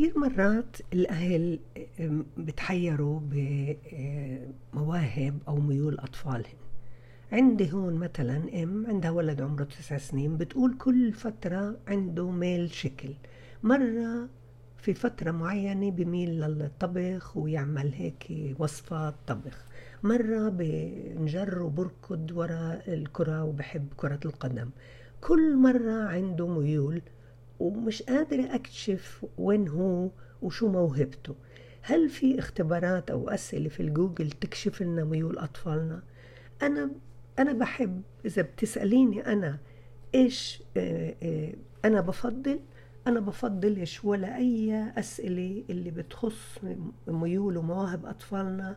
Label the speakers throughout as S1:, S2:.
S1: كتير مرات الأهل بتحيروا بمواهب أو ميول أطفالهم. عندي هون مثلا أم عندها ولد عمره تسع سنين بتقول كل فترة عنده ميل شكل. مرة في فترة معينة بميل للطبخ ويعمل هيك وصفات طبخ. مرة بنجر وبركض ورا الكرة وبحب كرة القدم. كل مرة عنده ميول ومش قادرة أكتشف وين هو وشو موهبته. هل في اختبارات أو أسئلة في الجوجل تكشف لنا ميول أطفالنا؟ أنا أنا بحب إذا بتسأليني أنا إيش آه، آه، أنا بفضل أنا بفضلش ولا أي أسئلة اللي بتخص ميول ومواهب أطفالنا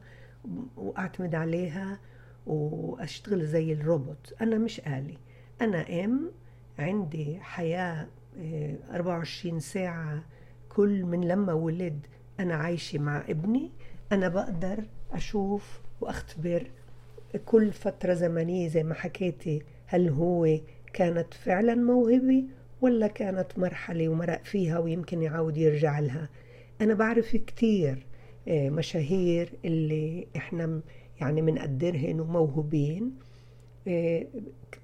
S1: وأعتمد عليها وأشتغل زي الروبوت. أنا مش آلي. أنا أم عندي حياة 24 آه، ساعة كل من لما ولد أنا عايشة مع ابني أنا بقدر أشوف وأختبر كل فترة زمنية زي ما حكيتي هل هو كانت فعلا موهبة ولا كانت مرحلة ومرق فيها ويمكن يعود يرجع لها. أنا بعرف كتير آه، مشاهير اللي إحنا يعني منقدرهن وموهوبين آه،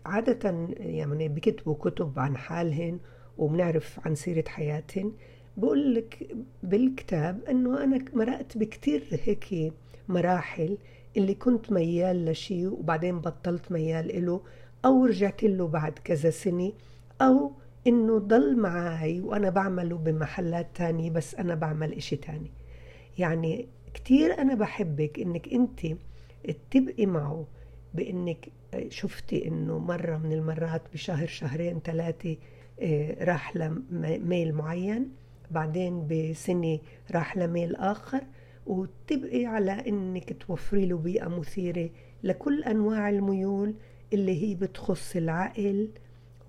S1: عادة يعني بكتبوا كتب عن حالهن وبنعرف عن سيرة حياتهن. بقول لك بالكتاب إنه أنا مرقت بكتير هيك مراحل اللي كنت ميال لشيء وبعدين بطلت ميال إله أو رجعت له بعد كذا سنة أو إنه ضل معي وأنا بعمله بمحلات تانية بس أنا بعمل إشي تاني. يعني كتير أنا بحبك إنك أنت تبقي معه بإنك شفتي إنه مرة من المرات بشهر شهرين ثلاثة راح لميل معين بعدين بسنة راح لميل آخر وتبقي على إنك توفري له بيئة مثيرة لكل أنواع الميول اللي هي بتخص العقل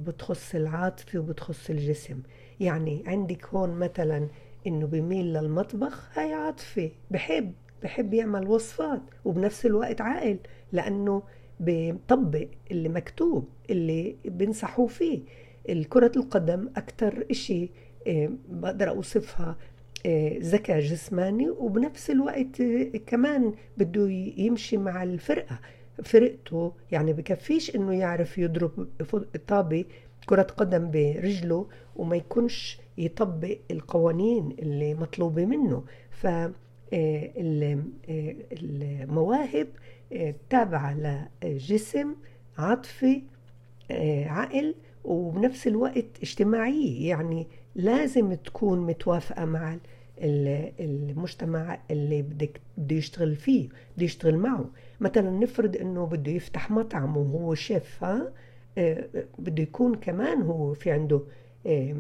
S1: وبتخص العاطفة وبتخص الجسم. يعني عندك هون مثلا إنه بميل للمطبخ هاي عاطفة. بحب بحب يعمل وصفات وبنفس الوقت عقل لأنه بطبق اللي مكتوب اللي بنصحوا فيه. الكرة القدم أكتر إشي آه، بقدر أوصفها آه، ذكاء جسماني وبنفس الوقت آه، كمان بده يمشي مع الفرقة فرقته. يعني بكفيش إنه يعرف يضرب طابة كرة قدم برجله وما يكونش يطبق القوانين اللي مطلوبة منه. ف المواهب تابعة لجسم عاطفي عقل وبنفس الوقت اجتماعية يعني لازم تكون متوافقة مع المجتمع اللي بدك بده يشتغل فيه بده يشتغل معه. مثلا نفرض إنه بده يفتح مطعم وهو شيف ها؟ آه، بده يكون كمان هو في عنده آه،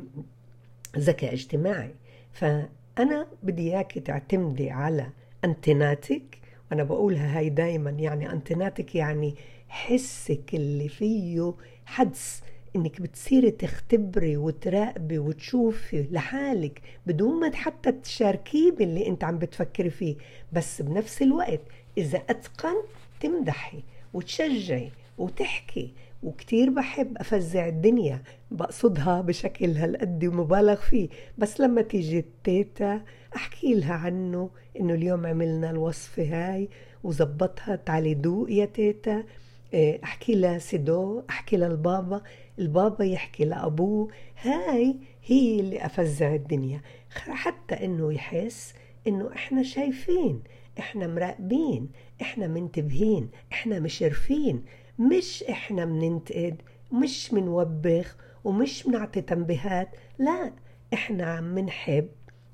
S1: ذكاء اجتماعي. فأنا بدي اياك تعتمدي على انتناتك وأنا بقولها هاي دايما يعني انتناتك يعني حسك اللي فيه حدس. إنك بتصيري تختبري وتراقبي وتشوفي لحالك بدون ما حتى تشاركيه باللي أنت عم بتفكري فيه. بس بنفس الوقت إذا أتقن تمدحي وتشجعي وتحكي. وكتير بحب أفزع الدنيا بقصدها بشكل هالقد مبالغ فيه. بس لما تيجي التيتا أحكي لها عنه إنه اليوم عملنا الوصفة هاي وزبطها تعالي دوق يا تيتا. أحكي لسيدو أحكي للبابا البابا يحكي لأبوه هاي هي اللي أفزع الدنيا. حتى إنه يحس إنه إحنا شايفين إحنا مراقبين إحنا منتبهين إحنا مشرفين. مش إحنا مننتقد مش منوبخ ومش منعطي تنبيهات. لا إحنا عم منحب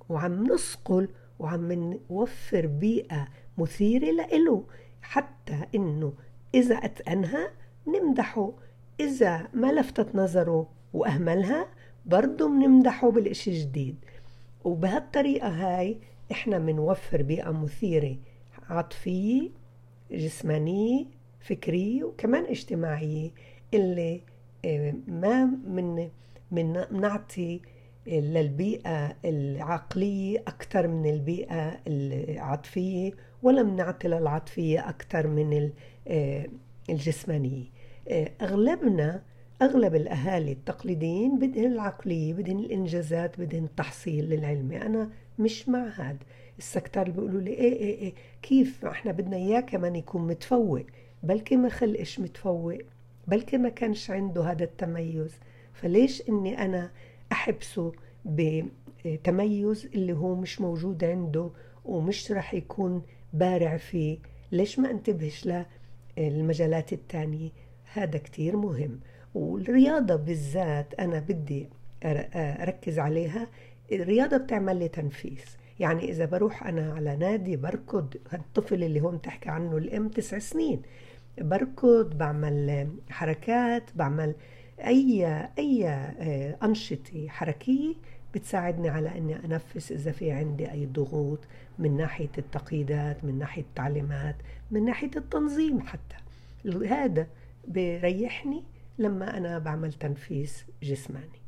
S1: وعم نصقل وعم نوفر بيئة مثيرة لإله. حتى إنه إذا أتقنها نمدحه إذا ما لفتت نظره وأهملها برضه بنمدحه بالإشي جديد. وبهالطريقة هاي إحنا بنوفر بيئة مثيرة عاطفية جسمانية فكرية وكمان اجتماعية اللي آه، ما من من نعطي للبيئة العقلية أكثر من البيئة العاطفية ولا بنعطي للعاطفية أكثر من آه، الجسمانية. آه، أغلبنا أغلب الأهالي التقليديين بدهن العقلية بدهن الإنجازات بدهن التحصيل العلمي أنا مش مع هاد. السكتار بيقولوا لي إيه إيه إيه كيف إحنا بدنا إياه كمان يكون متفوق؟ بلكي ما خلقش متفوق. بلكي ما كانش عنده هذا التميز. فليش إني أنا أحبسه بتميز اللي هو مش موجود عنده ومش رح يكون بارع فيه ليش ما انتبهش للمجالات التانية؟ هذا كتير مهم. والرياضة بالذات أنا بدي أركز عليها. الرياضة بتعمل لي تنفيس. يعني إذا بروح أنا على نادي بركض الطفل اللي هون تحكي عنه الأم تسع سنين. بركض بعمل حركات بعمل أي أي أنشطة حركية بتساعدني على أني أنفس إذا في عندي أي ضغوط من ناحية التقييدات من ناحية التعليمات من ناحية التنظيم حتى. هذا بيريحني لما أنا بعمل تنفيس جسماني.